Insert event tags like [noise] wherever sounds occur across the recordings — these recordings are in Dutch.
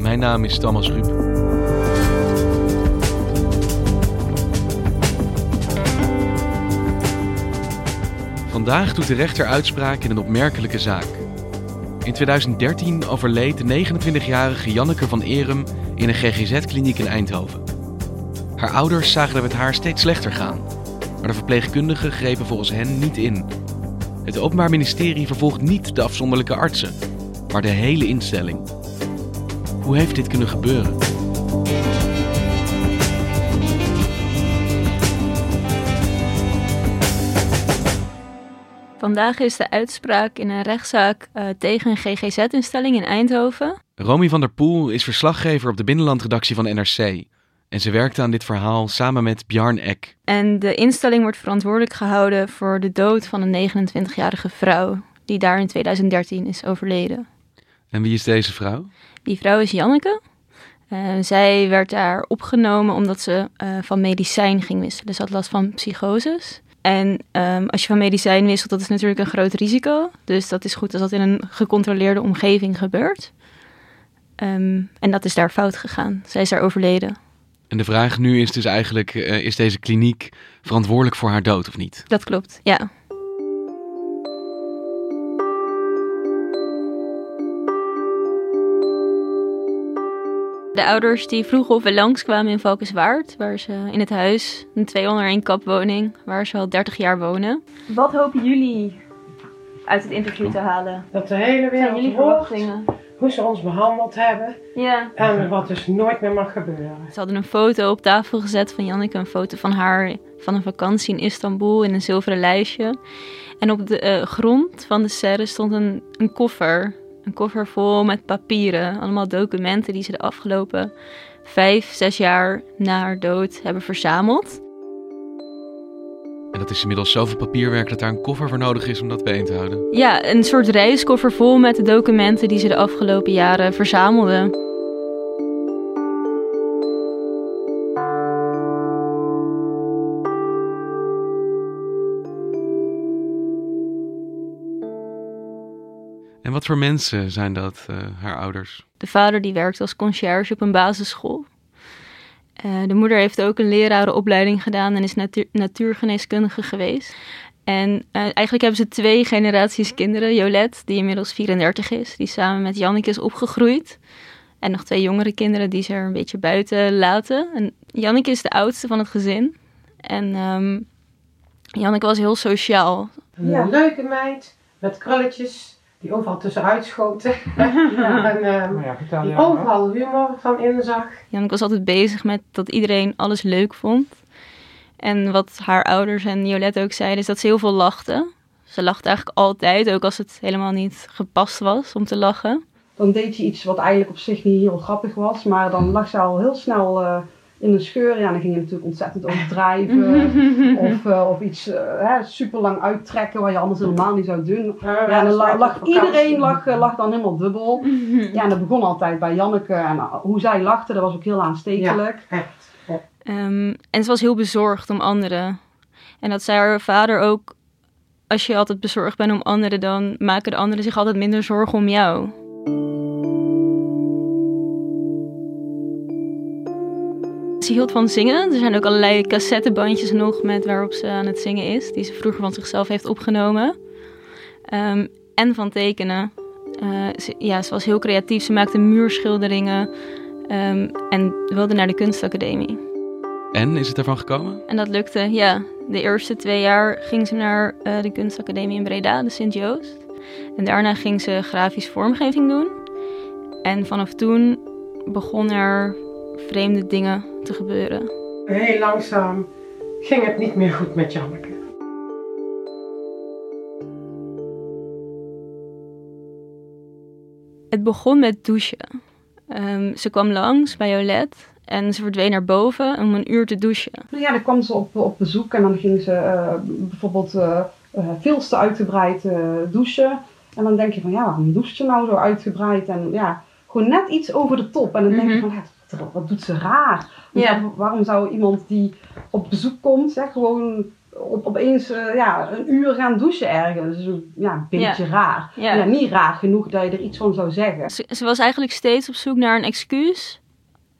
Mijn naam is Thomas Ruip. Vandaag doet de rechter uitspraak in een opmerkelijke zaak. In 2013 overleed de 29-jarige Janneke van Erum in een GGZ-kliniek in Eindhoven. Haar ouders zagen het met haar steeds slechter gaan, maar de verpleegkundigen grepen volgens hen niet in. Het Openbaar Ministerie vervolgt niet de afzonderlijke artsen, maar de hele instelling. Hoe heeft dit kunnen gebeuren? Vandaag is de uitspraak in een rechtszaak uh, tegen een GGZ-instelling in Eindhoven. Romy van der Poel is verslaggever op de binnenlandredactie van NRC. En ze werkte aan dit verhaal samen met Bjarn Eck. En de instelling wordt verantwoordelijk gehouden voor de dood van een 29-jarige vrouw, die daar in 2013 is overleden. En wie is deze vrouw? Die vrouw is Janneke. Uh, zij werd daar opgenomen omdat ze uh, van medicijn ging wisselen. Ze had last van psychoses. En um, als je van medicijn wisselt, dat is natuurlijk een groot risico. Dus dat is goed als dat in een gecontroleerde omgeving gebeurt. Um, en dat is daar fout gegaan. Zij is daar overleden. En de vraag nu is dus eigenlijk, uh, is deze kliniek verantwoordelijk voor haar dood of niet? Dat klopt, ja. De ouders die vroegen of we langskwamen in Valkenswaard, waar ze in het huis, een 201 kap woning, waar ze al 30 jaar wonen. Wat hopen jullie uit het interview te halen? Dat de hele wereld hoort hoe ze ons behandeld hebben ja. en wat dus nooit meer mag gebeuren. Ze hadden een foto op tafel gezet van Janneke, een foto van haar van een vakantie in Istanbul in een zilveren lijstje. En op de uh, grond van de serre stond een, een koffer een koffer vol met papieren, allemaal documenten die ze de afgelopen vijf, zes jaar na haar dood hebben verzameld. En dat is inmiddels zoveel papierwerk dat daar een koffer voor nodig is om dat bijeen te houden. Ja, een soort reiskoffer vol met de documenten die ze de afgelopen jaren verzamelde. Wat voor mensen zijn dat, uh, haar ouders? De vader die werkt als conciërge op een basisschool. Uh, de moeder heeft ook een lerarenopleiding gedaan en is natuur, natuurgeneeskundige geweest. En uh, eigenlijk hebben ze twee generaties kinderen. Jolette, die inmiddels 34 is, die samen met Janneke is opgegroeid. En nog twee jongere kinderen die ze er een beetje buiten laten. En Janneke is de oudste van het gezin. En um, Janneke was heel sociaal. Ja. Een leuke meid, met krulletjes, die overal tussenuit schoten. [laughs] ja. En um, ja, die overal humor van inzag. Janneke was altijd bezig met dat iedereen alles leuk vond. En wat haar ouders en Jolette ook zeiden, is dat ze heel veel lachte. Ze lachte eigenlijk altijd, ook als het helemaal niet gepast was om te lachen. Dan deed je iets wat eigenlijk op zich niet heel grappig was, maar dan lag ze al heel snel uh, in een scheur. Ja, dan ging je natuurlijk ontzettend overdrijven. [laughs] of, uh, of iets uh, hè, super lang uittrekken wat je anders helemaal niet zou doen. Ja, ja dan lag, lag iedereen lag, lag dan helemaal dubbel. [laughs] ja, en dat begon altijd bij Janneke. En hoe zij lachte, dat was ook heel aanstekelijk. Ja, echt. Um, en ze was heel bezorgd om anderen. En dat zei haar vader ook. Als je altijd bezorgd bent om anderen, dan maken de anderen zich altijd minder zorgen om jou. Ze hield van zingen. Er zijn ook allerlei cassettebandjes nog met waarop ze aan het zingen is, die ze vroeger van zichzelf heeft opgenomen. Um, en van tekenen. Uh, ze, ja, ze was heel creatief. Ze maakte muurschilderingen um, en wilde naar de kunstacademie. En is het ervan gekomen? En dat lukte, ja. De eerste twee jaar ging ze naar uh, de kunstacademie in Breda, de Sint-Joost. En daarna ging ze grafisch vormgeving doen. En vanaf toen begon er vreemde dingen te gebeuren. Heel langzaam ging het niet meer goed met Janneke. Het begon met douchen. Um, ze kwam langs bij Jolette en ze verdween naar boven om een uur te douchen. Nou ja, dan kwam ze op, op bezoek en dan ging ze uh, bijvoorbeeld uh, uh, veel te uitgebreid douchen. En dan denk je van ja, waarom doucht ze nou zo uitgebreid? En ja, gewoon net iets over de top. En dan denk je mhm. van ja, wat doet ze raar? Ja. Waarom zou iemand die op bezoek komt, zeg, gewoon op, opeens uh, ja, een uur gaan douchen ergens. Dus ja, een beetje raar. Ja. niet raar genoeg dat je er iets van zou zeggen. Ze, ze, was eigenlijk steeds op zoek naar een excuus,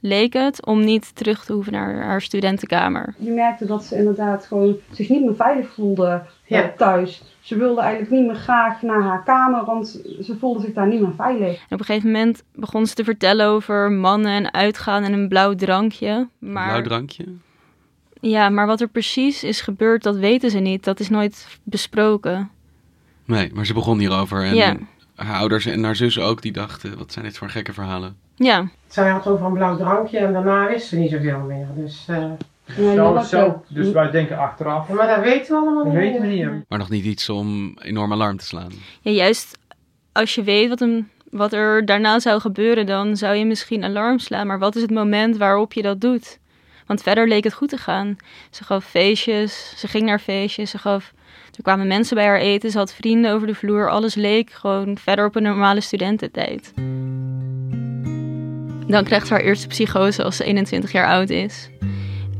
leek het, om niet terug te hoeven naar haar studentenkamer. Je merkte dat ze inderdaad gewoon zich niet meer veilig voelde uh, thuis. Ze wilde eigenlijk niet meer graag naar haar kamer, want ze voelde zich daar niet meer veilig. En op een gegeven moment begon ze te vertellen over mannen en uitgaan en een blauw drankje. Maar... Blauw drankje? Ja, maar wat er precies is gebeurd, dat weten ze niet. Dat is nooit besproken. Nee, maar ze begon hierover. En ja. haar ouders en haar zus ook, die dachten, wat zijn dit voor gekke verhalen? Ja. Zij had over een blauw drankje en daarna wist ze niet zoveel meer. Dus, uh, zo, zo, dus wij denken achteraf. maar dat weten we allemaal niet. Dat weten we niet. Maar nog niet iets om enorm alarm te slaan. Ja, juist als je weet wat, een, wat er daarna zou gebeuren, dan zou je misschien alarm slaan. Maar wat is het moment waarop je dat doet? Want verder leek het goed te gaan. Ze gaf feestjes, ze ging naar feestjes, ze gaf... Er kwamen mensen bij haar eten, ze had vrienden over de vloer. Alles leek gewoon verder op een normale studententijd. Dan krijgt ze haar eerste psychose als ze 21 jaar oud is.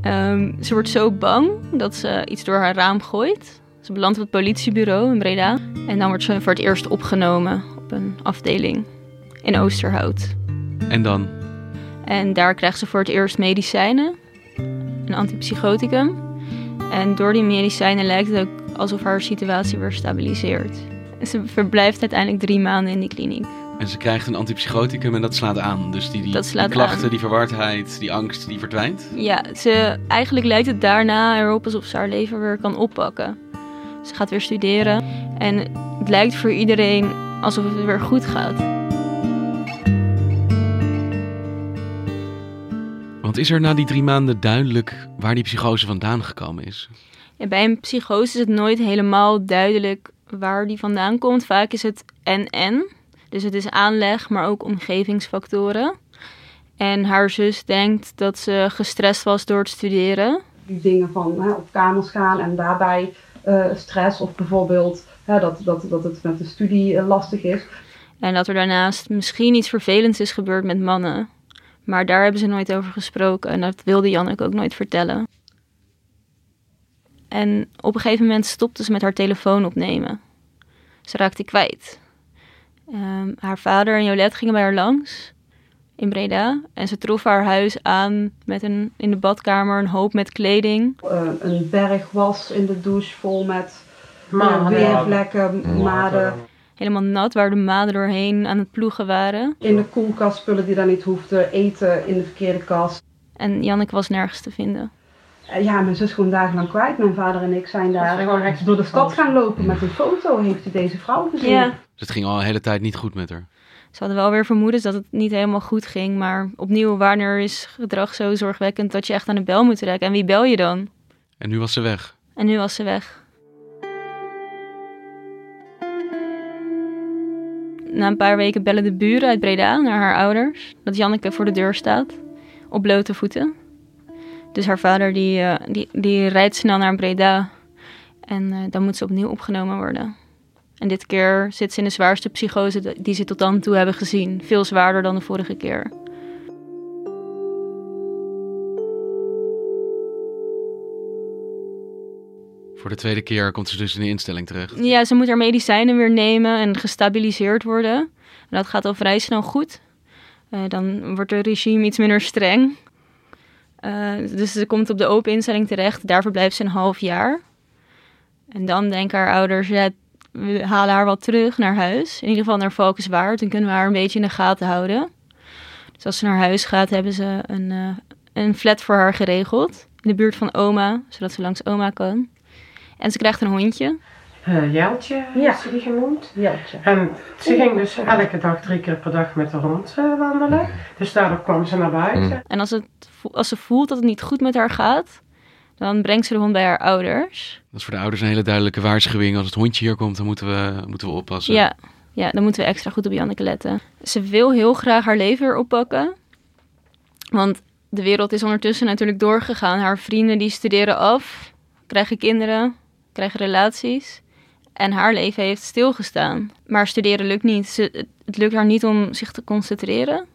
Ehm, ze wordt zo bang dat ze iets door haar raam gooit. Ze belandt op het politiebureau in Breda. En dan wordt ze voor het eerst opgenomen op een afdeling in Oosterhout. En dan? En daar krijgt ze voor het eerst medicijnen een antipsychoticum. En door die medicijnen lijkt het ook alsof haar situatie weer stabiliseert. Ze verblijft uiteindelijk drie maanden in die kliniek. En ze krijgt een antipsychoticum en dat slaat aan. Dus die, die, die klachten, die verwardheid, die angst, die verdwijnt? Ja, ze, eigenlijk lijkt het daarna erop alsof ze haar leven weer kan oppakken. Ze gaat weer studeren en het lijkt voor iedereen alsof het weer goed gaat. Want is er na die drie maanden duidelijk waar die psychose vandaan gekomen is? Ja, bij een psychose is het nooit helemaal duidelijk waar die vandaan komt. Vaak is het en-en. Dus het is aanleg, maar ook omgevingsfactoren. En haar zus denkt dat ze gestrest was door het studeren. Die dingen van hè, op kamers gaan en daarbij uh, stress of bijvoorbeeld hè, dat, dat, dat het met de studie uh, lastig is. En dat er daarnaast misschien iets vervelends is gebeurd met mannen. Maar daar hebben ze nooit over gesproken en dat wilde Janneke ook nooit vertellen. En op een gegeven moment stopte ze met haar telefoon opnemen. Ze raakte kwijt. Um, haar vader en Jolette gingen bij haar langs in Breda. En ze troffen haar huis aan met een, in de badkamer een hoop met kleding. Uh, een berg was in de douche vol met uh, weervlekken, maden helemaal nat, waar de maden doorheen aan het ploegen waren. In de koelkast spullen die daar niet hoefden, eten in de verkeerde kast. En Janneke was nergens te vinden. Eh, ja, mijn zus gewoon dagenlang kwijt. Mijn vader en ik zijn daar gewoon door de stad gaan lopen met een foto. Heeft u deze vrouw gezien? Ja. Dus het ging al een hele tijd niet goed met haar. Ze hadden wel weer vermoedens dat het niet helemaal goed ging. Maar opnieuw, wanneer is gedrag zo zorgwekkend dat je echt aan de bel moet trekken? En wie bel je dan? En nu was ze weg. En nu was ze weg. Na een paar weken bellen de buren uit Breda naar haar ouders dat Janneke voor de deur staat, op blote voeten. Dus haar vader die, uh, die, die rijdt snel naar Breda en uh, dan moet ze opnieuw opgenomen worden. En dit keer zit ze in de zwaarste psychose die ze tot dan toe hebben gezien. Veel zwaarder dan de vorige keer. Voor de tweede keer komt ze dus in de instelling terecht. Ja, ze moet haar medicijnen weer nemen en gestabiliseerd worden. En dat gaat al vrij snel goed. Uh, dan wordt het regime iets minder streng. Uh, dus ze komt op de open instelling terecht. Daar verblijft ze een half jaar. En dan denken haar ouders, ja, we halen haar wel terug naar huis. In ieder geval naar Valkenswaard. Dan kunnen we haar een beetje in de gaten houden. Dus als ze naar huis gaat, hebben ze een, uh, een flat voor haar geregeld. in de buurt van oma, zodat ze langs oma kan. En ze krijgt een hondje. Uh, Jeltje ja. is die genoemd. Jeltje. En ze ging dus elke dag drie keer per dag met de hond uh, wandelen. Dus daardoor kwam ze naar buiten. Mm. En als, het, als ze voelt dat het niet goed met haar gaat, dan brengt ze de hond bij haar ouders. Dat is voor de ouders een hele duidelijke waarschuwing. Als het hondje hier komt, dan moeten we, moeten we oppassen. Ja, ja, dan moeten we extra goed op Janneke letten. Ze wil heel graag haar leven weer oppakken. Want de wereld is ondertussen natuurlijk doorgegaan. Haar vrienden die studeren af, krijgen kinderen, krijgen relaties. En haar leven heeft stilgestaan. Maar studeren lukt niet. Ze, het lukt haar niet om zich te concentreren.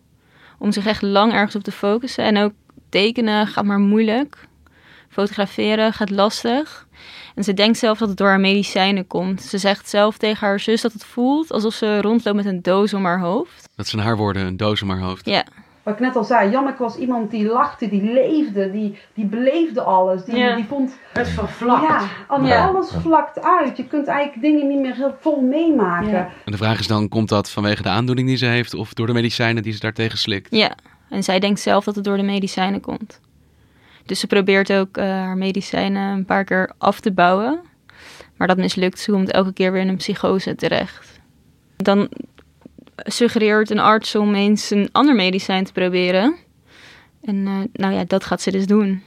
Om zich echt lang ergens op te focussen. En ook tekenen gaat maar moeilijk. Fotograferen gaat lastig. En ze denkt zelf dat het door haar medicijnen komt. Ze zegt zelf tegen haar zus dat het voelt alsof ze rondloopt met een doos om haar hoofd. Dat zijn haar woorden, een doos om haar hoofd. Ja. Wat ik net al zei, Janneke was iemand die lachte, die leefde, die, die beleefde alles. Die, die vond... Het vervlakt. Ja, alles vlakt uit. Je kunt eigenlijk dingen niet meer heel vol meemaken. En de vraag is dan, komt dat vanwege de aandoening die ze heeft of door de medicijnen die ze daartegen slikt? Ja, en zij denkt zelf dat het door de medicijnen komt. Dus ze probeert ook uh, haar medicijnen een paar keer af te bouwen. Maar dat mislukt. Ze komt elke keer weer in een psychose terecht. Dan suggereert een arts om eens een ander medicijn te proberen. En uh, nou ja, dat gaat ze dus doen.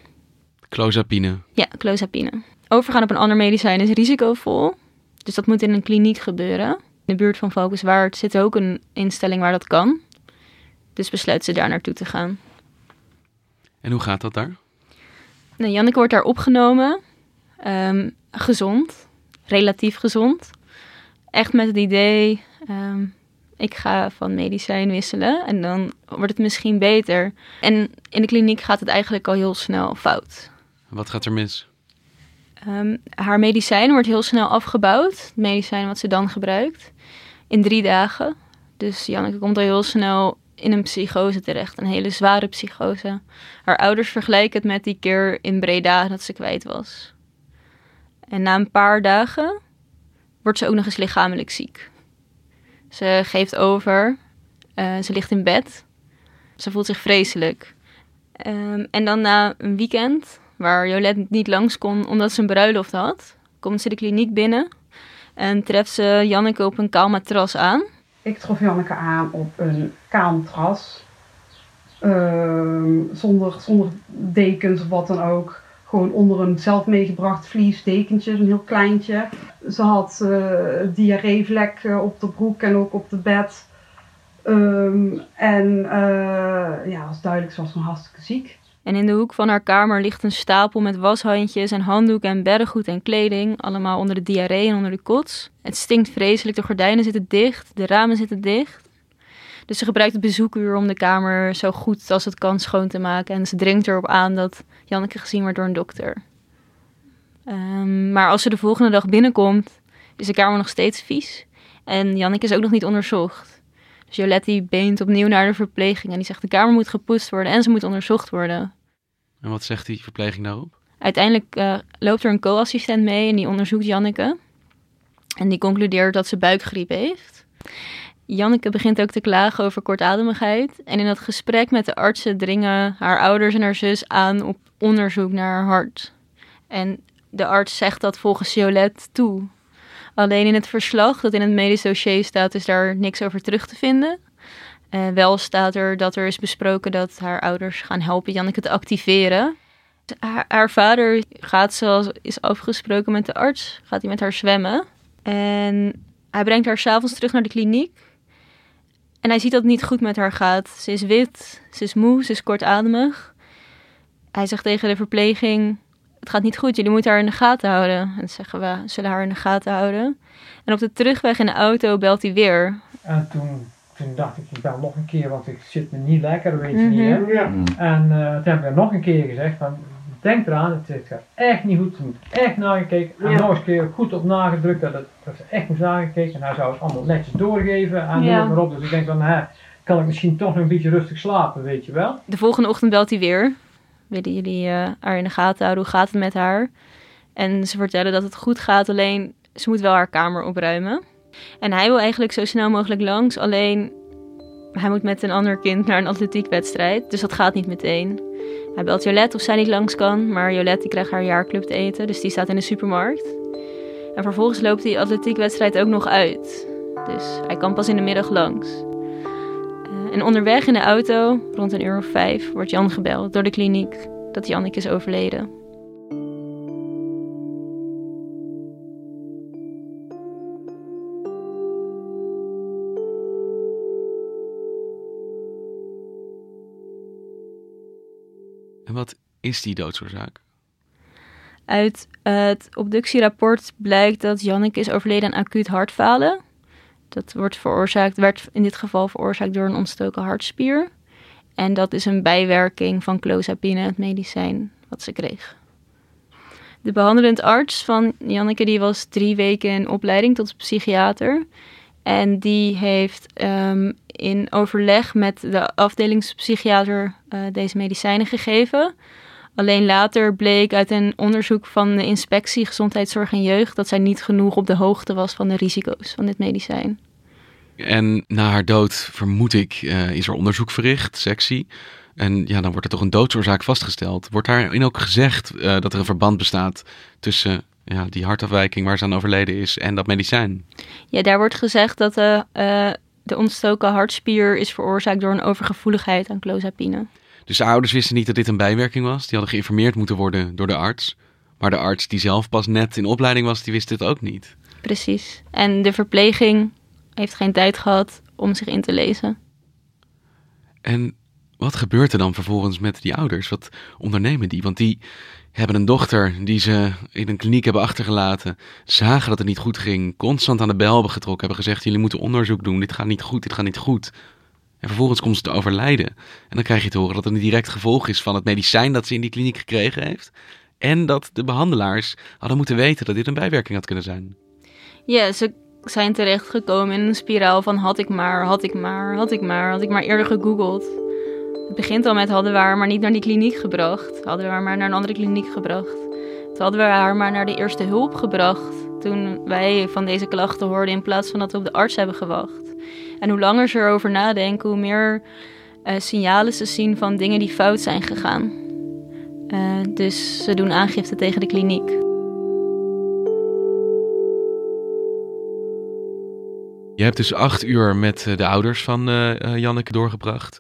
Clozapine. Ja, clozapine. Overgaan op een ander medicijn is risicovol. Dus dat moet in een kliniek gebeuren. In de buurt van Valkenswaard zit ook een instelling waar dat kan. Dus besluit ze daar naartoe te gaan. En hoe gaat dat daar? Nou, Janneke wordt daar opgenomen. Um, gezond. Relatief gezond. Echt met het idee, um, ik ga van medicijn wisselen en dan wordt het misschien beter. En in de kliniek gaat het eigenlijk al heel snel fout. Wat gaat er mis? Um, haar medicijn wordt heel snel afgebouwd. Het medicijn wat ze dan gebruikt. In drie dagen. Dus Janneke komt al heel snel in een psychose terecht. Een hele zware psychose. Haar ouders vergelijken het met die keer in Breda dat ze kwijt was. En na een paar dagen wordt ze ook nog eens lichamelijk ziek. Ze geeft over. Uh, ze ligt in bed. Ze voelt zich vreselijk. Um, en dan na een weekend, waar Jolette niet langs kon omdat ze een bruiloft had, komt ze de kliniek binnen en treft ze Janneke op een kaal matras aan. Ik trof Janneke aan op een kaal matras. Uh, zonder, zonder dekens of wat dan ook. Gewoon onder een zelf meegebracht vliesdekentje, een heel kleintje. Ze had uh, diarreevlek uh, op de broek en ook op de bed. Um, en uh, ja, was duidelijk, ze was gewoon hartstikke ziek. En in de hoek van haar kamer ligt een stapel met washandjes en handdoeken en beddengoed en kleding. Allemaal onder de diarree en onder de kots. Het stinkt vreselijk, de gordijnen zitten dicht, de ramen zitten dicht. Dus ze gebruikt het bezoekuur om de kamer zo goed als het kan schoon te maken. En ze dringt erop aan dat Janneke gezien wordt door een dokter. Um, maar als ze de volgende dag binnenkomt, is de kamer nog steeds vies. En Janneke is ook nog niet onderzocht. Dus Jolette beent opnieuw naar de verpleging en die zegt de kamer moet gepoetst worden en ze moet onderzocht worden. En wat zegt die verpleging daarop? Uiteindelijk uh, loopt er een co-assistent mee en die onderzoekt Janneke. En die concludeert dat ze buikgriep heeft. Janneke begint ook te klagen over kortademigheid. En in dat gesprek met de artsen dringen haar ouders en haar zus aan op onderzoek naar haar hart. En de arts zegt dat volgens Jolette toe. Alleen in het verslag dat in het medisch dossier staat, is daar niks over terug te vinden. Uh, wel staat er dat er is besproken dat haar ouders gaan helpen Janneke te activeren. Haar, vader gaat, zoals is afgesproken met de arts, gaat hij met haar zwemmen. En hij brengt haar s'avonds terug naar de kliniek. En hij ziet dat het niet goed met haar gaat. Ze is wit, ze is moe, ze is kortademig. Hij zegt tegen de verpleging: Het gaat niet goed, jullie moeten haar in de gaten houden. En zeggen we: zullen haar in de gaten houden. En op de terugweg in de auto belt hij weer. En toen, toen dacht ik: Ik bel nog een keer, want ik zit me niet lekker, weet je mm -hmm. niet. Hè? Ja. En uh, toen heb ik nog een keer gezegd: van, Denk eraan, het gaat echt niet goed. Ze moet echt nagekeken. En ja. nog eens een keer goed op nagedrukt dat, het, dat ze echt moest nagekeken. En hij zou het allemaal netjes doorgeven en ja. maar op. Dus ik denk van, hè, kan ik misschien toch nog een beetje rustig slapen, weet je wel. De volgende ochtend belt hij weer. Willen jullie uh, haar in de gaten houden? Hoe gaat het met haar? En ze vertellen dat het goed gaat, alleen ze moet wel haar kamer opruimen. En hij wil eigenlijk zo snel mogelijk langs, alleen hij moet met een ander kind naar een atletiekwedstrijd. Dus dat gaat niet meteen. Hij belt Jolette of zij niet langs kan, maar Jolette die krijgt haar jaarclub te eten, dus die staat in de supermarkt. En vervolgens loopt die atletiekwedstrijd ook nog uit. Dus hij kan pas in de middag langs. Uh, en onderweg in de auto, rond een uur of vijf, wordt Jan gebeld door de kliniek dat Janneke is overleden. En wat is die doodsoorzaak? Uit het obductierapport blijkt dat Janneke is overleden aan acuut hartfalen. Dat wordt veroorzaakt, werd in dit geval veroorzaakt door een ontstoken hartspier. En dat is een bijwerking van clozapine, het medicijn wat ze kreeg. De behandelend arts van Janneke die was drie weken in opleiding tot psychiater. En die heeft um, in overleg met de afdelingspsychiater uh, deze medicijnen gegeven. Alleen later bleek uit een onderzoek van de inspectie Gezondheidszorg en Jeugd dat zij niet genoeg op de hoogte was van de risico's van dit medicijn. En na haar dood, vermoed ik, uh, is er onderzoek verricht, sectie. En ja, dan wordt er toch een doodsoorzaak vastgesteld. Wordt daarin ook gezegd uh, dat er een verband bestaat tussen ja, die hartafwijking waar ze aan overleden is en dat medicijn? Ja, daar wordt gezegd dat de, uh, de ontstoken hartspier is veroorzaakt door een overgevoeligheid aan clozapine. Dus de ouders wisten niet dat dit een bijwerking was. Die hadden geïnformeerd moeten worden door de arts. Maar de arts die zelf pas net in opleiding was, die wist dit ook niet. Precies. En de verpleging heeft geen tijd gehad om zich in te lezen. En wat gebeurt er dan vervolgens met die ouders? Wat ondernemen die? Want die hebben een dochter die ze in een kliniek hebben achtergelaten, zagen dat het niet goed ging, constant aan de bel hebben getrokken, hebben gezegd: jullie moeten onderzoek doen, dit gaat niet goed, dit gaat niet goed. En vervolgens komt ze te overlijden. En dan krijg je te horen dat het een direct gevolg is van het medicijn dat ze in die kliniek gekregen heeft. En dat de behandelaars hadden moeten weten dat dit een bijwerking had kunnen zijn. Ja, ze zijn terechtgekomen in een spiraal van had ik maar, had ik maar, had ik maar, had ik maar eerder gegoogeld. Het begint al met hadden we haar maar niet naar die kliniek gebracht. Hadden we haar maar naar een andere kliniek gebracht. Toen hadden we haar maar naar de eerste hulp gebracht. Toen wij van deze klachten hoorden in plaats van dat we op de arts hebben gewacht. En hoe langer ze erover nadenken, hoe meer uh, signalen ze zien van dingen die fout zijn gegaan. Uh, dus ze doen aangifte tegen de kliniek. Je hebt dus acht uur met de ouders van uh, Janneke doorgebracht.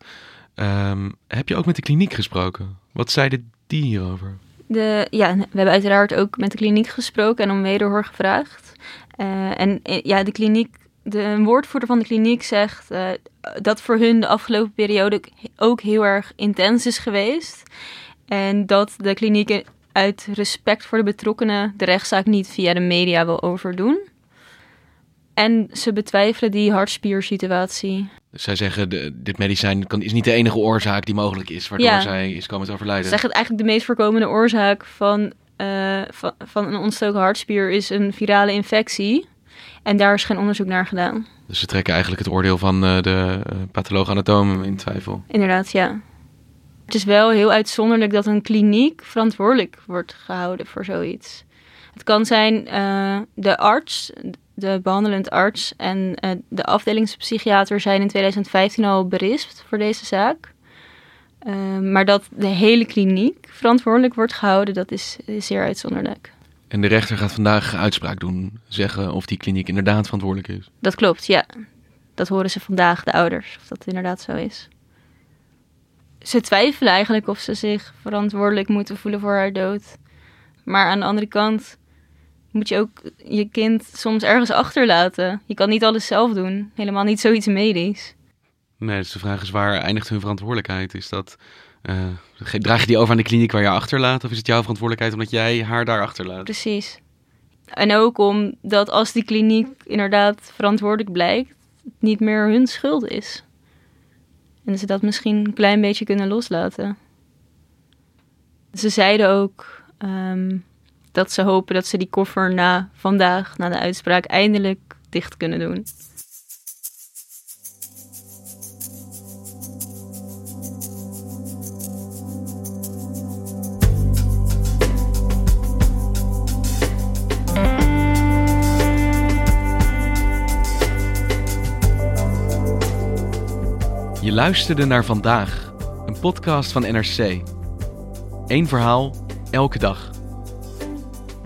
Um, heb je ook met de kliniek gesproken? Wat zeiden die hierover? De, ja, we hebben uiteraard ook met de kliniek gesproken en om wederhoor gevraagd. Uh, en ja, de kliniek, de woordvoerder van de kliniek zegt uh, dat voor hun de afgelopen periode ook heel erg intens is geweest. En dat de kliniek uit respect voor de betrokkenen de rechtszaak niet via de media wil overdoen. En ze betwijfelen die hartspiersituatie. Dus zij zeggen, de, dit medicijn kan, is niet de enige oorzaak die mogelijk is, waardoor ja. zij is komen te overlijden. Ze zeggen het eigenlijk de meest voorkomende oorzaak van, uh, van, van een ontstoken hartspier is een virale infectie. En daar is geen onderzoek naar gedaan. Dus ze trekken eigenlijk het oordeel van uh, de uh, patholoog-anatoom in twijfel. Inderdaad, ja. Het is wel heel uitzonderlijk dat een kliniek verantwoordelijk wordt gehouden voor zoiets. Het kan zijn de arts, de behandelend arts en uh, de afdelingspsychiater zijn in 2015 al berispt voor deze zaak. Uh, maar dat de hele kliniek verantwoordelijk wordt gehouden, dat is, is zeer uitzonderlijk. En de rechter gaat vandaag uitspraak doen, zeggen of die kliniek inderdaad verantwoordelijk is. Dat klopt, ja. Dat horen ze vandaag, de ouders, of dat inderdaad zo is. Ze twijfelen eigenlijk of ze zich verantwoordelijk moeten voelen voor haar dood. Maar aan de andere kant moet je ook je kind soms ergens achterlaten. Je kan niet alles zelf doen. Helemaal niet zoiets medisch. Nee, dus de vraag is waar eindigt hun verantwoordelijkheid? Is dat, uh, draag je die over aan de kliniek waar je achterlaat? Of is het jouw verantwoordelijkheid omdat jij haar daar achterlaat? Precies. En ook omdat als die kliniek inderdaad verantwoordelijk blijkt, het niet meer hun schuld is. En ze dat misschien een klein beetje kunnen loslaten. Ze zeiden ook um, dat ze hopen dat ze die koffer na vandaag, na de uitspraak, eindelijk dicht kunnen doen. Je luisterde naar vandaag, een podcast van NRC. Eén verhaal, elke dag.